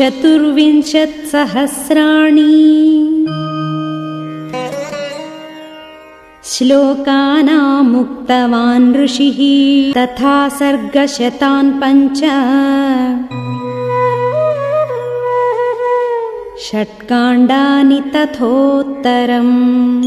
चतुर्विंशत्सहस्राणि। श्लोकानामुक्तवान् ऋषिः तथा सर्गशतान् पञ्च षट्काण्डानि तथोत्तरम्।